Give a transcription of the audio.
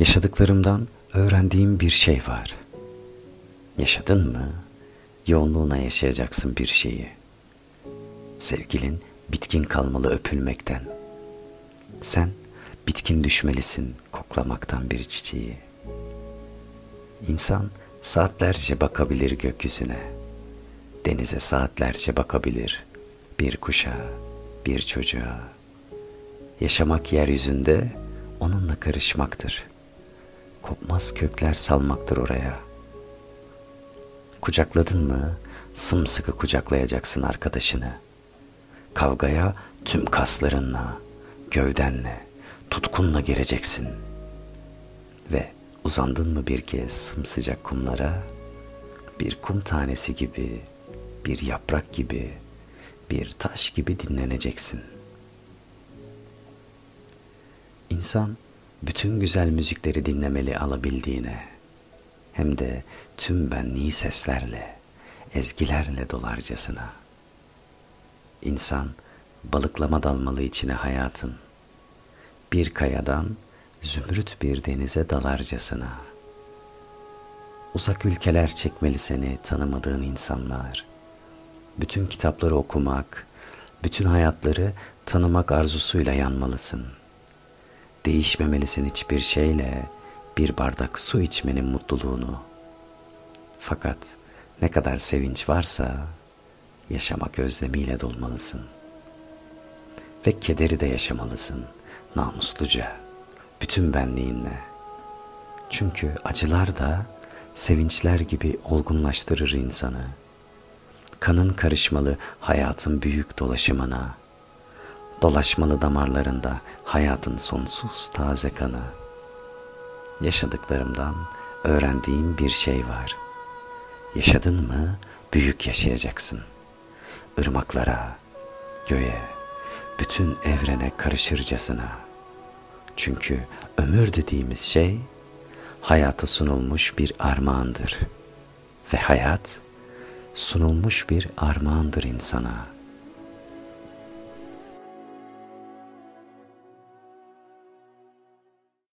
Yaşadıklarımdan öğrendiğim bir şey var. Yaşadın mı? Yoğunluğuna yaşayacaksın bir şeyi. Sevgilin bitkin kalmalı öpülmekten. Sen bitkin düşmelisin koklamaktan bir çiçeği. İnsan saatlerce bakabilir gökyüzüne. Denize saatlerce bakabilir. Bir kuşa, bir çocuğa. Yaşamak yeryüzünde onunla karışmaktır. Kopmaz kökler salmaktır oraya. Kucakladın mı sımsıkı kucaklayacaksın arkadaşını. Kavgaya tüm kaslarınla, gövdenle, tutkunla gireceksin. Ve uzandın mı bir kez sımsıcak kumlara, bir kum tanesi gibi, bir yaprak gibi, bir taş gibi dinleneceksin. İnsan bütün güzel müzikleri dinlemeli alabildiğine, hem de tüm benliği seslerle, ezgilerle dolarcasına. İnsan balıklama dalmalı içine hayatın, bir kayadan zümrüt bir denize dalarcasına. Uzak ülkeler çekmeli seni tanımadığın insanlar. Bütün kitapları okumak, bütün hayatları tanımak arzusuyla yanmalısın. Değişmemelisin hiçbir şeyle bir bardak su içmenin mutluluğunu. Fakat ne kadar sevinç varsa yaşamak özlemiyle dolmalısın. Ve kederi de yaşamalısın namusluca, bütün benliğinle. Çünkü acılar da sevinçler gibi olgunlaştırır insanı. Kanın karışmalı hayatın büyük dolaşımına, dolaşmalı damarlarında hayatın sonsuz taze kanı. Yaşadıklarımdan öğrendiğim bir şey var. Yaşadın mı büyük yaşayacaksın. Irmaklara, göğe, bütün evrene karışırcasına. Çünkü ömür dediğimiz şey hayata sunulmuş bir armağandır. Ve hayat sunulmuş bir armağandır insana.''